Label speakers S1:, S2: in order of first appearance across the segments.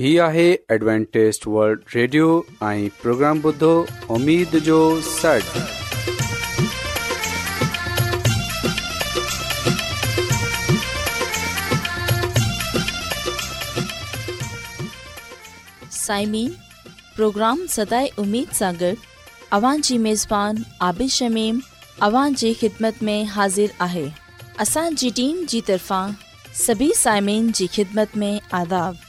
S1: هي آهي Adventist world radio ۽ programme بدھو اميد
S2: جو سڙ سائمين پروگرام سداي اميد ساغر اوان جي ميزبان عابد شميم اوان جي خدمت ۾ حاضر آهي اسان جي ٽيم جي طرفان سڀي سائمين جي خدمت ۾ آداب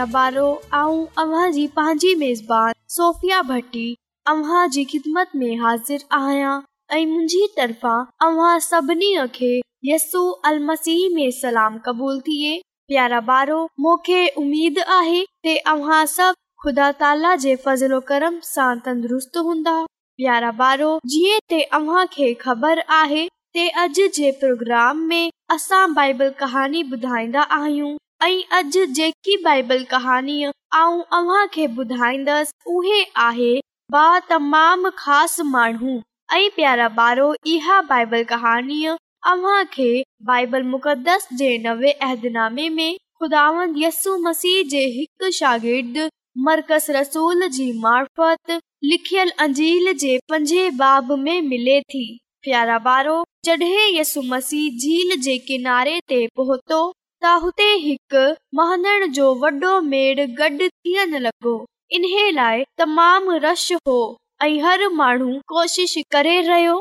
S3: ॿारो जीअं आहे प्रोग्राम में असां बाइबल कहानी ॿुधाईंदा आहियूं ऐं अॼ जेकी बाइबल कहाणीअ आऊं अव्हां खे ॿुधाइंदसि उहे आहे तमामु ख़ासि माण्हू ऐ प्यारा इहा अहदनामे में खुदांदसु मसीह जे हिकु शागिर्द मर्कज़ रसूल जी मार्फत लिखियल अंजील जे पंजे बाब में मिले थी प्यारा ॿारो जडे॒ यसु मसीह झील जे किनारे ते पहुतो त हुते हिकु मन जो वॾो थियण लॻो इन लाइ तमामु रश हो ऐं हर माण्हू कोशिश करे रहियो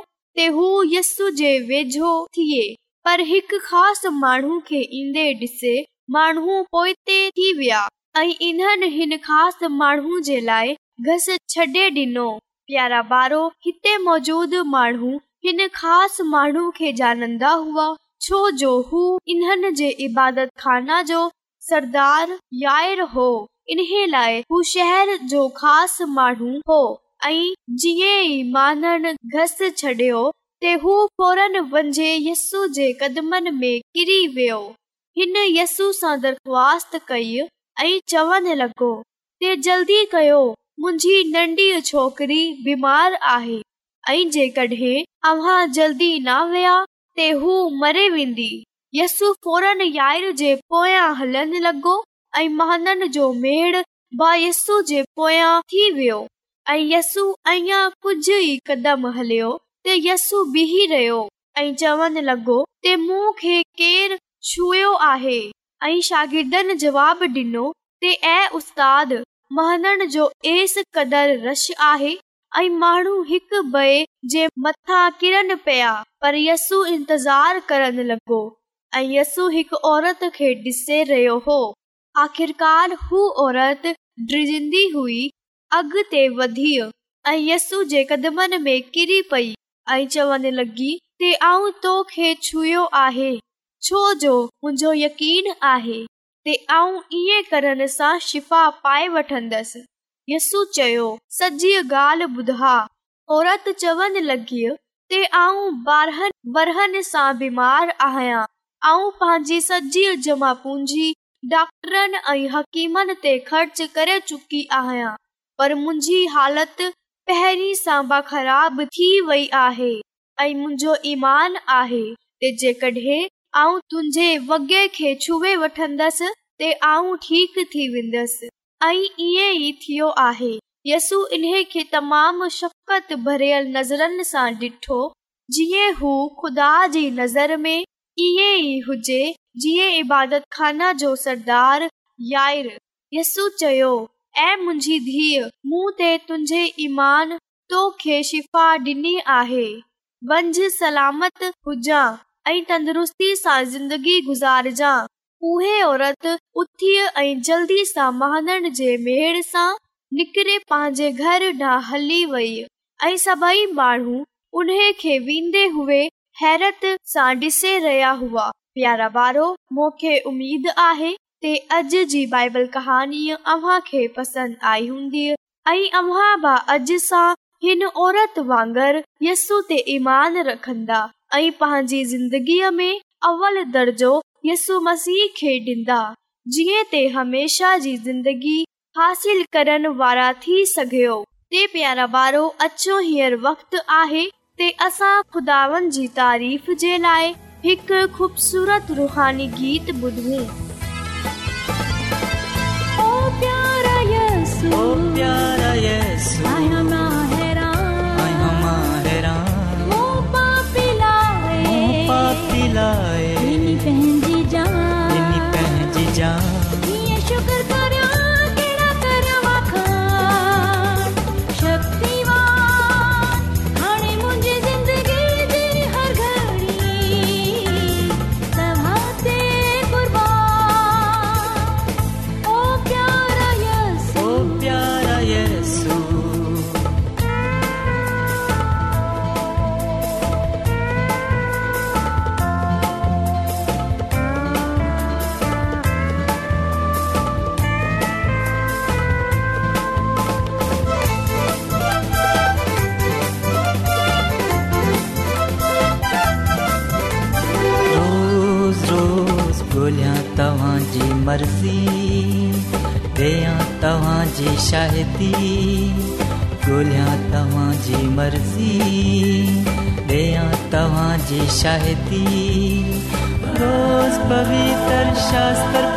S3: थिए पर हिकु ख़ासि माण्हू खे ईंदे डि॒से माण्हू पोइ विया ऐं इन्हनि हिन ख़ासि माण्हू जे लाइ घस छॾे डि॒नो प्यारा बारो हिते मौजूद माण्हू हिन ख़ासि माण्हू खे जानंदा हुआ छो जो हू इन्हनि जे इबादत खाना जो सरदार यार हो इन लाइ हू शहर जो ख़ासि माण्हू हो ऐं जीअं ई माननिडियो त हू फोरन वंझ यस्सू जे कदमनि में किरी वियो हिन यस्सू सां दरख़्वास्त कई ऐं चवण लॻो जल्दी कयो मुंहिंजी नंढी छोकिरी बीमार आहे ऐं जेकड॒हिं अव्हां जल्दी न विया ते हू मरी वेंदी यस फोरन यार जे पोयां हलण लॻो ऐं मनंदसू जे पोयां थी वियो ऐं यस अ कुझु ई कदम हलियो त यसू बि रहियो ऐं चवण लॻो मूं खे केर छुयो आहे ऐं जवाब डि॒नो ते ऐं उस्ताद महन जो एस क़दर रश आहे ऐं माण्हू हिक बे जे मथां किरन पिया पर यसु इंतज़ार करण लॻो ऐं यसु हिकु औरत खे ॾिसे रहियो हो आख़िरकार हू औरत ड्रिजंदी हुई अॻिते वधी ऐं यसू जे कदमनि में किरी पई ऐं चवण लॻी तोखे छुयो आहे छोजो मुंहिंजो यकीन आहे ते आऊं ईअं करण सां शिफ़ा पाए वठंदसि यस्सू चयो सॼी ॻाल्हि ॿुधा औरत चवनि लॻी आऊं बारहन बरहन सां बीमार आहियां ऐं पंहिंजी सजी जमा पूंजी डॉक्टर करे चुकी आहियां पर मुंहिंजी हालत पहिरीं सां ख़राब थी वई आहे ऐं मुंहिंजो ईमान आहे जेकॾहिं आऊं तुंहिंजे वगे खे छुए वठंदसि ते आऊं ठीक थी वेंदसि ऐं ईअं ई थियो आहे यस्सु इन्हे खे तमाम शफ़त भरियल नज़रनि सां डि॒ठो जीअं हू ख़ुदा जी नज़र में इएं ई हुजे इबादत खान जो सरदार यार यस्सु चयो ऐं मुंहिंजी धीअ मूं ते तुंहिंजे ईमान तोखे शिफ़ा डि॒नी आहे बंज सलामत हुजा ऐं तंदुरुस्ती सां ज़िंदगी गुज़ारजं उहे औरत उथीअ ऐं जल्दी सां पंहिंजे घर हली वेई ऐं सभई माण्हू हुई हैरत सां डि॒से रहिया हुआ प्यारा वारो आहे ते अॼ जी बाइबल कहाणीअ अमा खे आई हूंदी ऐं अमा बि अॼु सां हिन औरत वांगुर यस्सू ते ईमान रखंदा ऐं पंहिंजी ज़िंदगीअ में अवल दर्जो यसु मसीह खे ॾींदा जीअं ते हमेशा जी ज़िंदगी हासिल करण वारा थी सघियो ते प्यारा वारो अछो हींअर वक़्तु आहे ते असां खुदावनि जी तारीफ़ जे लाइ हिकु ख़ूबसूरत रुहानी गीत ॿुधूं
S4: चाहती रोज पवित्र शास्त्र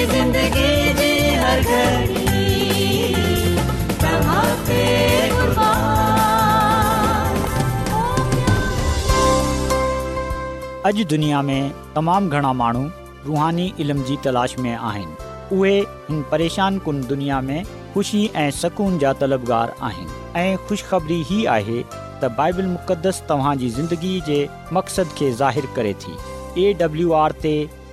S5: अॼु दुनिया में तमामु घणा माण्हू रुहानी इल्म जी तलाश में आहिनि उहे हिन परेशान कुन दुनिया में ख़ुशी ऐं सुकून जा तलबगार आहिनि ऐं ख़ुशख़बरी हीउ आहे त बाइबल मुक़द्दस तव्हांजी ज़िंदगी जे मक़सदु खे ज़ाहिरु करे थी एडब्लू आर ते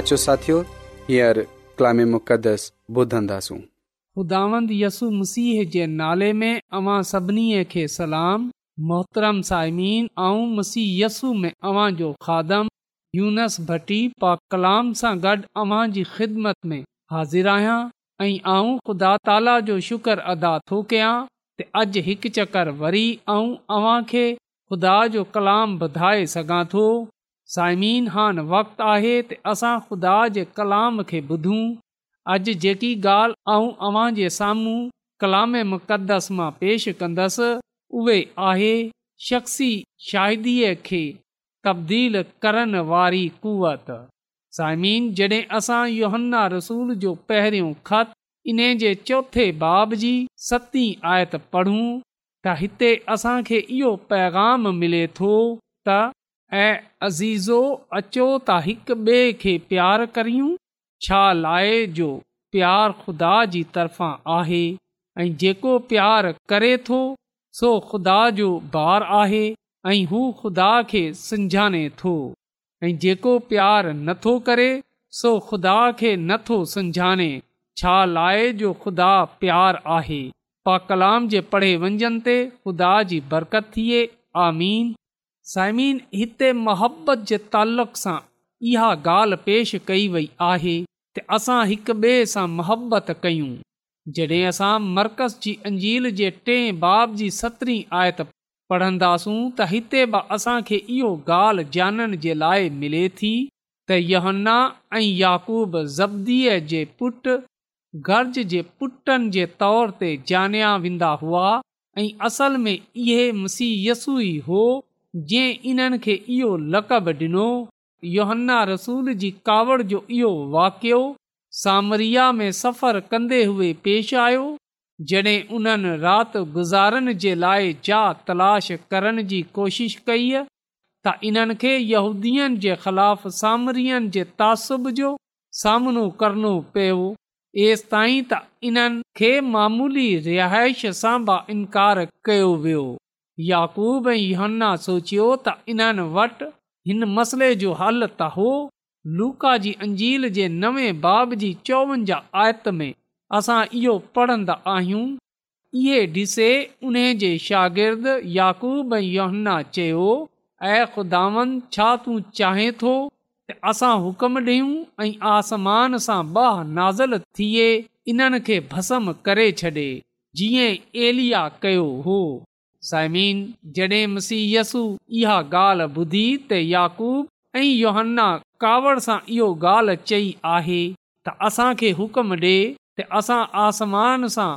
S6: ख़ुदांदसु मुसीह जे नाले में अवां सभिनी खे सलाम मोहतरम साइमीन ऐं कलाम सां गॾु अव्हां जी ख़िदमत में हाज़िर आहियां ऐं ख़ुदा ताला जो शुक्र अदा थो कयां हिकु चकर वरी अव्हां खे ख़ुदा जो कलाम ॿुधाए सघां थो साइमीन हान वक़्तु आहे त असां ख़ुदा जे कलाम खे ॿुधूं अॼु जेकी ॻाल्हि आऊं अव्हां जे साम्हूं कलाम मुक़द्दस मां पेश कंदसि उहे आहे शख्सी शाहिदीअ खे तब्दील करण वारी कुवत साइमीन जॾहिं असां योहन्ना रसूल जो पहिरियों ख़त इन जे चौथे बाब जी सतीं आयत पढ़ूं त हिते असांखे इहो पैगाम मिले थो त ऐं अज़ीज़ो अचो त हिकु ॿिए खे प्यारु करियूं छा लाइ जो प्यारु ख़ुदा जी तरफ़ा आहे ऐं जेको प्यारु करे थो सो ख़ुदा जो ॿारु आहे ऐं हू ख़ुदा खे समाणे थो ऐं जेको प्यारु नथो करे सो ख़ुदा खे नथो समाने छा लाइ जो ख़ुदा प्यारु आहे पा कलाम जे पढ़े वञनि ख़ुदा जी बरकत थिए आमीन साइमिन हिते मोहबत जे तालुक़ सां इहा ॻाल्हि कई वई आहे त असां हिक ॿिए सां मोहबत कयूं जॾहिं असां मर्कज़ जी अंजील जे टें बाब जी सतरी आयत पढ़ंदासूं त हिते बि असांखे इहो ॻाल्हि ॼाणण जे लाइ मिले थी त यहन्ना ऐं याक़ूब ज़बदी जे पुट गर्ज जे पुटनि जे तौर ते जानिया वेंदा हुआ ऐं असल में इहे मुसीयसु ई हो जे इन्हनि खे इहो लक़ब डि॒नो योहन्ना रसूल जी कावड़ जो इहो वाक़िओ सामरिया में सफ़र कंदे हुए पेश आयो जड॒हिं उन्हनि राति गुज़ारण जे लाइ जा तलाश करण जी कोशिश कई त इन्हनि खे यहूदीअ जे ख़िलाफ़ु सामरीअन जे तासुब जो सामनो करणो पियो एसि ताईं त इन्हनि खे मामूली रिहाइश सां बि इनकार कयो वियो याकूब ऐं योहन्ना सोचियो त इन्हनि वटि हिन मसइले जो हल त हो लूका जी अंजील जे नवे बाब जी चोवंजाह आयत में असां इहो पढ़ंदा आहियूं इहे डि॒से उन जे शागिर्दु याकूब ऐं योहन्ना चयो ऐं ख़ुदावन छा तूं चाहे थो त असां हुकम डि॒यूं ऐं आसमान सां बाहनाज़ुल थिए इन्हनि खे भस्म करे छॾे जीअं एलिया कयो हो साइमीन जॾहिं मसयसु इहा ॻाल्हि ॿुधी त याकूब ऐं योहन्ना कावड़ सां इहो ॻाल्हि चई आहे त असांखे हुकुम ॾिए त असां आसमान सां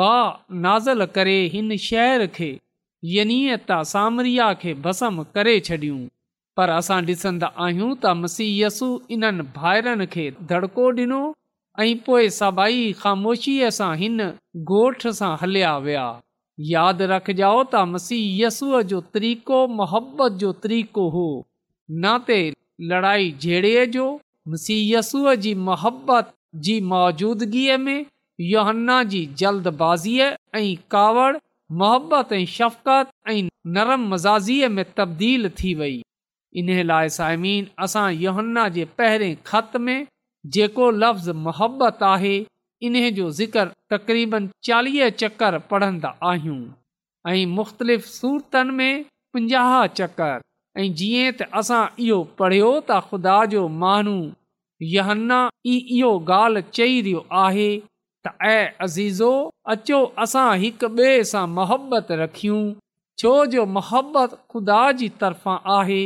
S6: बा नाज़ल करे हिन शहर खे यनीएत सामरिया खे भसम करे छॾियूं पर असां डि॒संदा आहियूं त मसु इन्हनि भाइरनि खे धड़को डि॒नो ऐं पोइ सभई ख़ामोशीअ सां हिन ॻोठ सां हलिया विया यादि रखजाओ त मसीयसूअ जो तरीक़ो मोहबत जो तरीक़ो हो न ते लड़ाई झेड़े जो मसीयसूअ जी मोहबत जी मौजूदगीअ में योहन्ना जी जल्दबाज़ीअ ऐं कावड़ मोहबत ऐं शफ़क़त ऐं नरम मज़ाज़ीअ में तब्दील थी वई इन लाइ साइमीन असां योहन्ना जे पहिरें ख़त में जेको लफ़्ज़ु मोहबत आहे इन जो ज़िक्र तक़रीबन चालीह चकर पढ़ंदा आहियूं ऐं मुख़्तलिफ़ सूरतनि में पंजाह चकरु ऐं जीअं त असां इहो पढ़ियो त ख़ुदा जो मानू यहन्ना ई इहो ॻाल्हि चई रहियो आहे त ऐं अज़ीज़ो अचो असां हिक ॿिए सां मोहबत रखियूं छो जो मोहबत ख़ुदा जी तरफ़ा आहे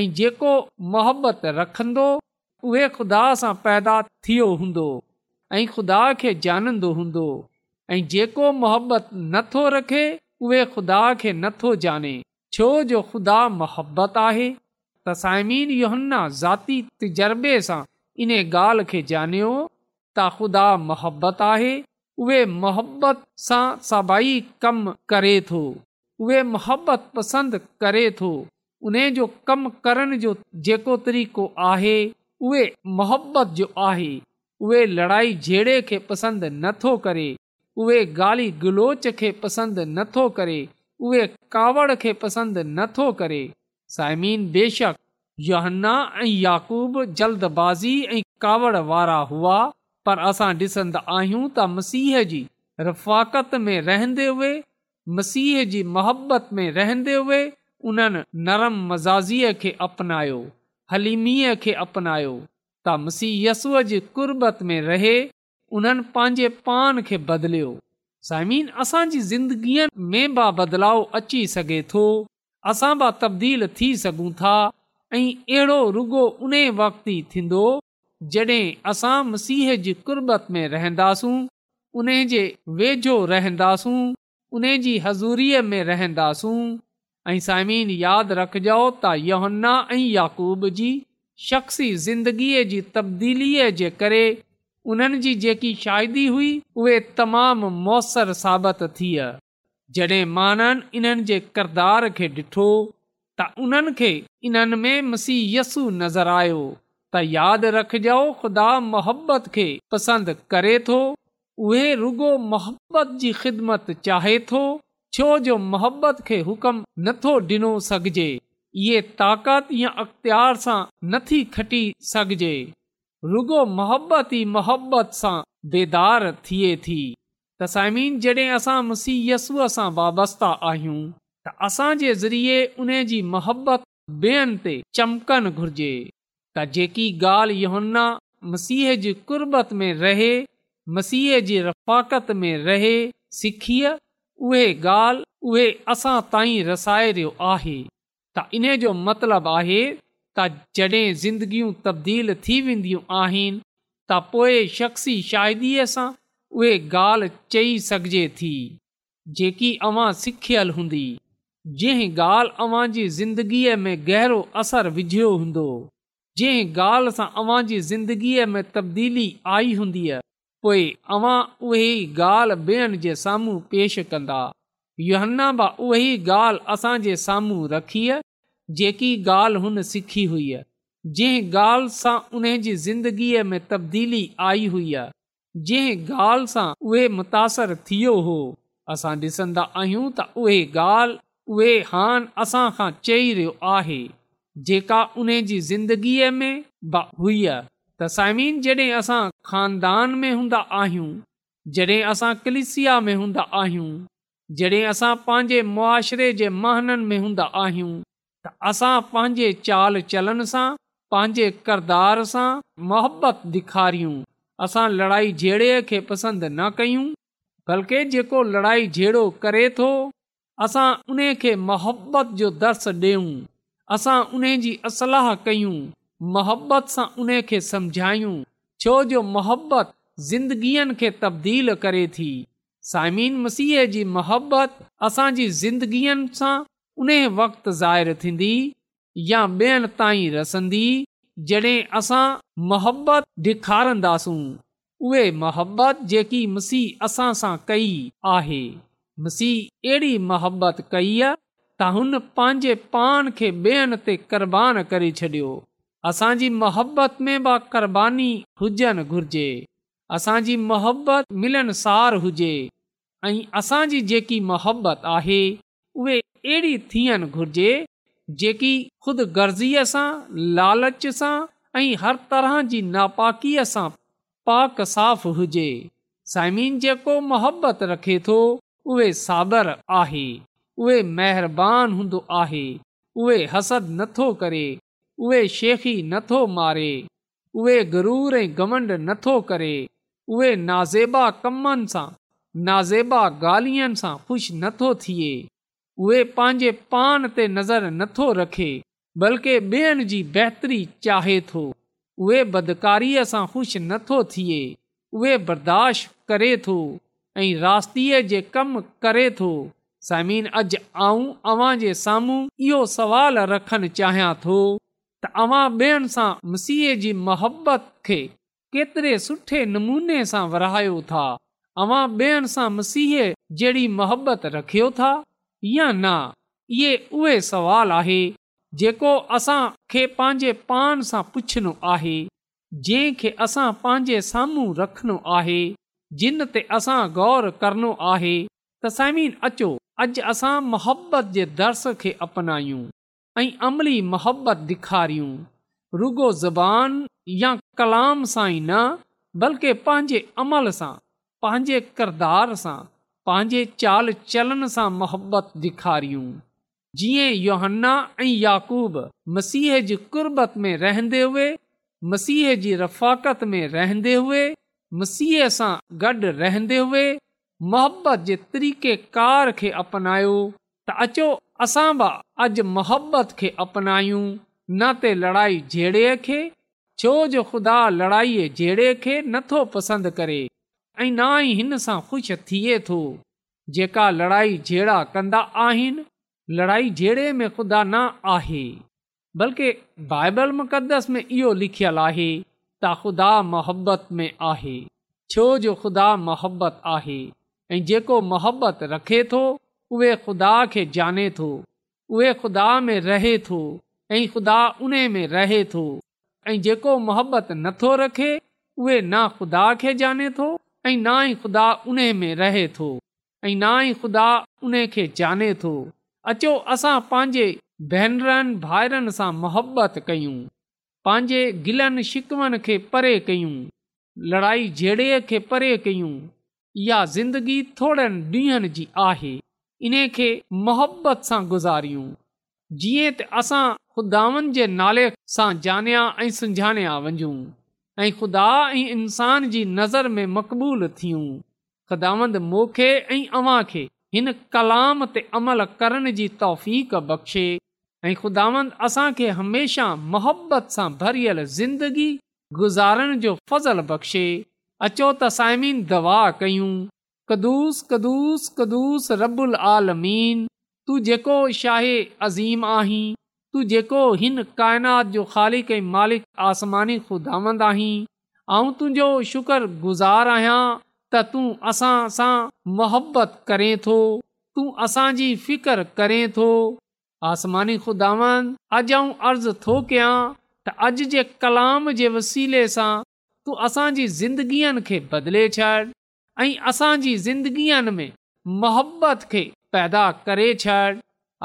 S6: ऐं जेको मोहबत रखंदो उहे ख़ुदा सां पैदा थियो हूंदो ऐं ख़ुदा खे जानंदो हूंदो ऐं जेको मोहबत नथो रखे उहो ख़ुदा खे नथो जाने छो जो ख़ुदा मोहबत आहे त साइमीन ज़ाती तजर्बे सां इन ॻाल्हि खे ॼाणियो त ख़ुदा मोहबत आहे उहे मोहबत सां सभई कमु करे थो उहे मोहबत पसंदि करे थो उन जो कमु करण जो जेको तरीक़ो आहे उहे मोहबत जो आहे उहे लड़ाई झेड़े खे पसंदि नथो करे उहे गाली गलोच खे पसंदि नथो करे उहे कावड़ खे पसंदि नथो करे साइमीन बेशक योहन्ना ऐं याक़ूब जल्दबाज़ी ऐं कावड़ वारा हुआ पर असां ॾिसंदा आहियूं त मसीह जी रफ़ाकत में रहंदे हुए मसीह जी मोहबत में रहंदे हुए उन्हनि नरम मज़ाज़ीअ खे अपनायो हलीमीअ खे अपनायो त मसीहसूअ जी कुर्बत में रहे उन्हनि पंहिंजे पान खे बदिलियो साइमीन असांजी ज़िंदगीअ में बि बदलाव अची सघे थो असां बि तब्दील थी सघूं था ऐं अहिड़ो रुॻो उन वक़्त ई थींदो जॾहिं असां मसीह जी कुर्बत में रहंदासूं उन जे वेझो रहंदासूं उन जी हज़ूरीअ में रहंदासूं ऐं साइमीन यादि रखिजो त यहन्ना ऐं यकूब जी शख़्सी ज़िंदगीअ जी तब्दीलीअ जे करे उन्हनि जी जेकी शाइदी हुई उहे तमामु मौसरु साबित थी जॾहिं माननि इन्हनि जे किरदार खे ॾिठो त उन्हनि खे इन्हनि में मसीयस नज़र आयो त यादि रखजो ख़ुदा मोहबत खे पसंदि करे थो उहे रुगो मोहबत जी ख़िदमत चाहे थो छो जो मोहबत खे हुकम नथो ॾिनो सघिजे इहे ताक़त या अख़्तियार सां नथी खटी सघजे रुगो मोहबत ई मोहबत सां बेदार थिए थी त साइमीन जॾहिं असां मसीहयसूअ सां वाबस्ता आहियूं त असां ज़रिए उन जी मोहबत ॿेअनि ते चमकनि घुर्जे त जेकी ॻाल्हि यो मसीह जी कुर्बत में रहे मसीह जी रफ़ाकत में रहे सिखीअ उहे ॻाल्हि उहे असां ताईं रसाए रियो आहे त इन जो मतलब आहे त जड॒हिं ज़िंदगियूं तब्दील थी वेंदियूं आहिनि त पोइ शख़्सी शायदि सां उहे ॻाल्हि चई सघिजे थी जेकी अवां सिखियल हूंदी जंहिं ॻाल्हि अव्हां जी ज़िंदगीअ में गहरो असर विझियो हूंदो जंहिं ॻाल्हि सां अवां जी ज़िंदगीअ में तब्दीली आई हूंदी पोइ अवां उहे ॻाल्हि ॿियनि जे साम्हूं पेश कंदा योना उहे ॻाल्हि असां साम्हूं रखी जेकी ॻाल्हि हुन सिखी हुई जंहिं ॻाल्हि सां उन जी ज़िंदगीअ में तब्दीली आई हुई जंहिं ॻाल्हि सां उहे मुतासिरु थियो हो असां ॾिसंदा आहियूं त उहे ॻाल्हि उहे हान असां खां चई रहियो आहे जेका उन जी ज़िंदगीअ में हुई त साइमीन जॾहिं असां खानदान में हूंदा आहियूं जॾहिं असां कलिसिया में हूंदा आहियूं जॾहिं असां पंहिंजे मुआशिरे जे महननि में हूंदा आहियूं त असां पंहिंजे चाल चलन सां पंहिंजे करदार सां मोहबत ॾेखारियूं असां लड़ाई झेड़े खे पसंदि न कयूं बल्कि जेको लड़ाई झेड़ो करे थो असां उन खे मोहबत जो दर्स ॾियूं असां उन जी असला कयूं मोहबत सां उन खे सम्झायूं छो जो मोहबत ज़िंदगीअ खे तब्दील करे थी साइमीन मसीह जी मोहबत असांजी ज़िंदगीअनि सां उहे वक़्तु ज़ाहिरु थींदी या ॿियनि ताईं रसंदी जॾहिं असां मोहबत ॾेखारींदासूं उहे मोहबत जेकी मसीह असां सां कई आहे मसीह अहिड़ी मोहबत कई आहे त हुन पंहिंजे पान खे ॿियनि ते क़रबान करे छॾियो असांजी मोहबत में बि क़रबानी हुजनि घुर्जे असांजी मोहबत मिलनसार हुजे ऐं असांजी जेकी मोहबत आहे उहे अहिड़ी थियणु घुर्जे जेकी ख़ुदि गर्ज़ीअ सां लालच सां ऐं हर तरह जी नापाकीअ सां पाक साफ़ हुजे साइम जेको मोहबत रखे थो उहे सादर आहे उहे महिरबानी हूंदो आहे उहे हसद नथो करे उहे शेखी नथो मारे उहे गरूर ऐं गवंड नथो करे उहे नाज़ेबा कमनि सां नाज़ेबा गालियनि सां ख़ुशि नथो थिए उहे पंहिंजे पान ते नज़र नथो रखे बल्कि ॿियनि जी बहितरी चाहे थो उहे बदकारीअ सां ख़ुशि नथो थिए उहे बर्दाश्त करे थो ऐं रास्तीअ जे कमु करे थो समीन अॼु आऊं अव्हां जे साम्हूं इहो सवाल रखणु चाहियां थो त अवां ॿियनि सां मसीह जी मोहबत खे केतिरे सुठे नमूने सां विरायो था अवां ॿियनि सां मसीह जहिड़ी मोहबत रखियो था या न इहे उहे सुवाल आहे जेको असां खे पंहिंजे पाण सां पुछणो आहे जंहिं खे असां पंहिंजे साम्हूं रखणो आहे जिन ते असां गौर करणो आहे त समीन अचो अॼु असां मोहबत जे दर्स खे अपनायूं ऐं अमली मोहबत ॾेखारियूं रुगो ज़बान या कलाम सां ई न बल्कि पंहिंजे अमल सां पंहिंजे किरदार पंहिंजे चाल चलनि सां मोहबत ॾेखारियूं जीअं योहन्ना ऐं याकूब मसीह जी कुरबत में रहंदे हुए मसीह जी रफ़ाकत में रहंदे हुए मसीह सां गॾु रहंदे हुए मोहबत जे तरीक़ेकार खे अपनायो त अचो असां बि अॼु मोहबत खे अपनायूं न त लड़ाई जेड़े खे छो जो ख़ुदा लड़ाईअ जहिड़े खे नथो पसंदि करे ऐं ना ई हिनसां ख़ुशि थिए थो जेका लड़ाई जेड़ा कंदा आहिनि लड़ाई जहिड़े में ख़ुदा न आहे बल्कि बाइबल मुक़दस में इहो लिखियलु आहे त ख़ुदा मोहबत में आहे छो जो ख़ुदा मोहबत आहे ऐं जेको मोहबत रखे थो उहे ख़ुदा खे जाने थो उहे ख़ुदा में रहे थो ऐं ख़ुदा उन में रहे थो ऐं जेको मोहबत नथो रखे उहे न ख़ुदा खे जाने थो ऐं ना ई ख़ुदा उन में रहे थो ऐं ना ई ख़ुदा उन खे जाने थो अचो असां पंहिंजे भेनरनि भाइरनि सां मुहबत कयूं पंहिंजे गिलनि शिकवनि खे परे कयूं लड़ाई जेड़े खे परे कयूं इहा ज़िंदगी थोरनि ॾींहनि जी आहे इन खे मोहबत सां गुज़ारियूं जीअं त असां ख़ुदानि जे नाले सां जानिया ऐं सुञाणिया वञूं ऐं ख़ुदा ऐं इंसान जी नज़र में मक़बूल थियूं ख़ुदांद मोखे ऐं अव्हां खे हिन कलाम ते अमल करण जी बख़्शे ऐं ख़ुदावंदि असांखे हमेशह मोहबत सां भरियल ज़िंदगी गुज़ारण जो फ़ज़ल बख़्शे अचो त साइमीन दवा कयूं कदुस कदुस कदुूस रबुल आलमीन तूं जेको शाहे अज़ीम आहीं तूं जेको हिन काइनात जो ख़ालिक़ी मालिक आसमानी खुदावंद आहीं ऐं तुंहिंजो शुक्रगुज़ारु आहियां त तूं असां सां मोहबत करे थो तूं असांजी फिकर करें थो आसमानी खुदांद अॼु ऐं अर्ज़ु थो कयां त अॼु जे कलाम जे वसीले सां तूं असांजी ज़िंदगीअ खे बदिले छॾ ऐं असांजी ज़िंदगीअनि में मोहबत खे पैदा करे छॾ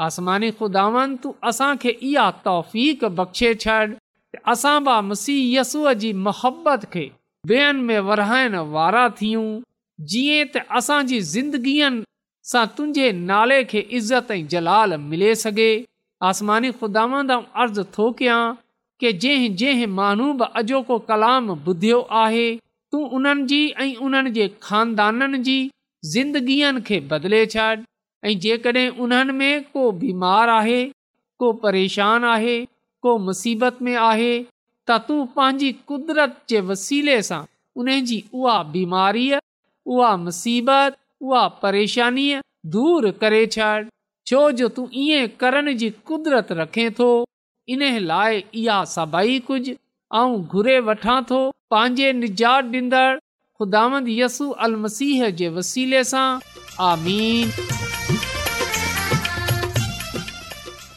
S6: आसमानी ख़ुदावन तूं असांखे इहा तौफ़ बख़्शे छॾ असां बि मसीहयसूअ जी मुहबत खे ॿियनि में वराइण वारा थियूं जीअं त असांजी ज़िंदगीअ सां तुंहिंजे नाले खे इज़त ऐं जलाल मिले सघे आसमानी खुदावंद अर्ज़ु थो कयां की जंहिं जंहिं माण्हू बि अॼोको कलाम ॿुधियो आहे तूं उन्हनि जी ऐं उन्हनि जे खानदाननि जी खे बदिले छॾि ऐं जेकॾहिं उन्हनि में को बीमार आहे को परेशान आहे को मुसीबत में आहे त तूं पंहिंजी कुदरत जे वसीले सां उन जी उहा बीमारीअ उहा मुसीबत उहा परेशानीअ दूर करे छॾ छो जो तूं ईअं करण जी कुदरत रखे थो इन लाइ इहा सभई कुझु ऐं घुरे वठां थो पंहिंजे निजात ॾींदड़ ख़ुदाद यसू अल मसीह जे वसीले सां आमीन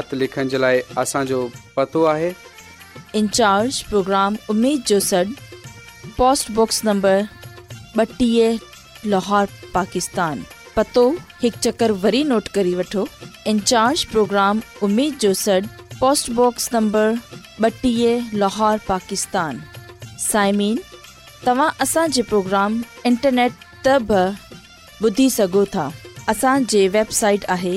S2: स नंबर पतो हिकु चकर जो साइमीन तव्हां असांजे प्रोग्राम इंटरनेट त ॿुधी सघो था असांजे वेबसाइट आहे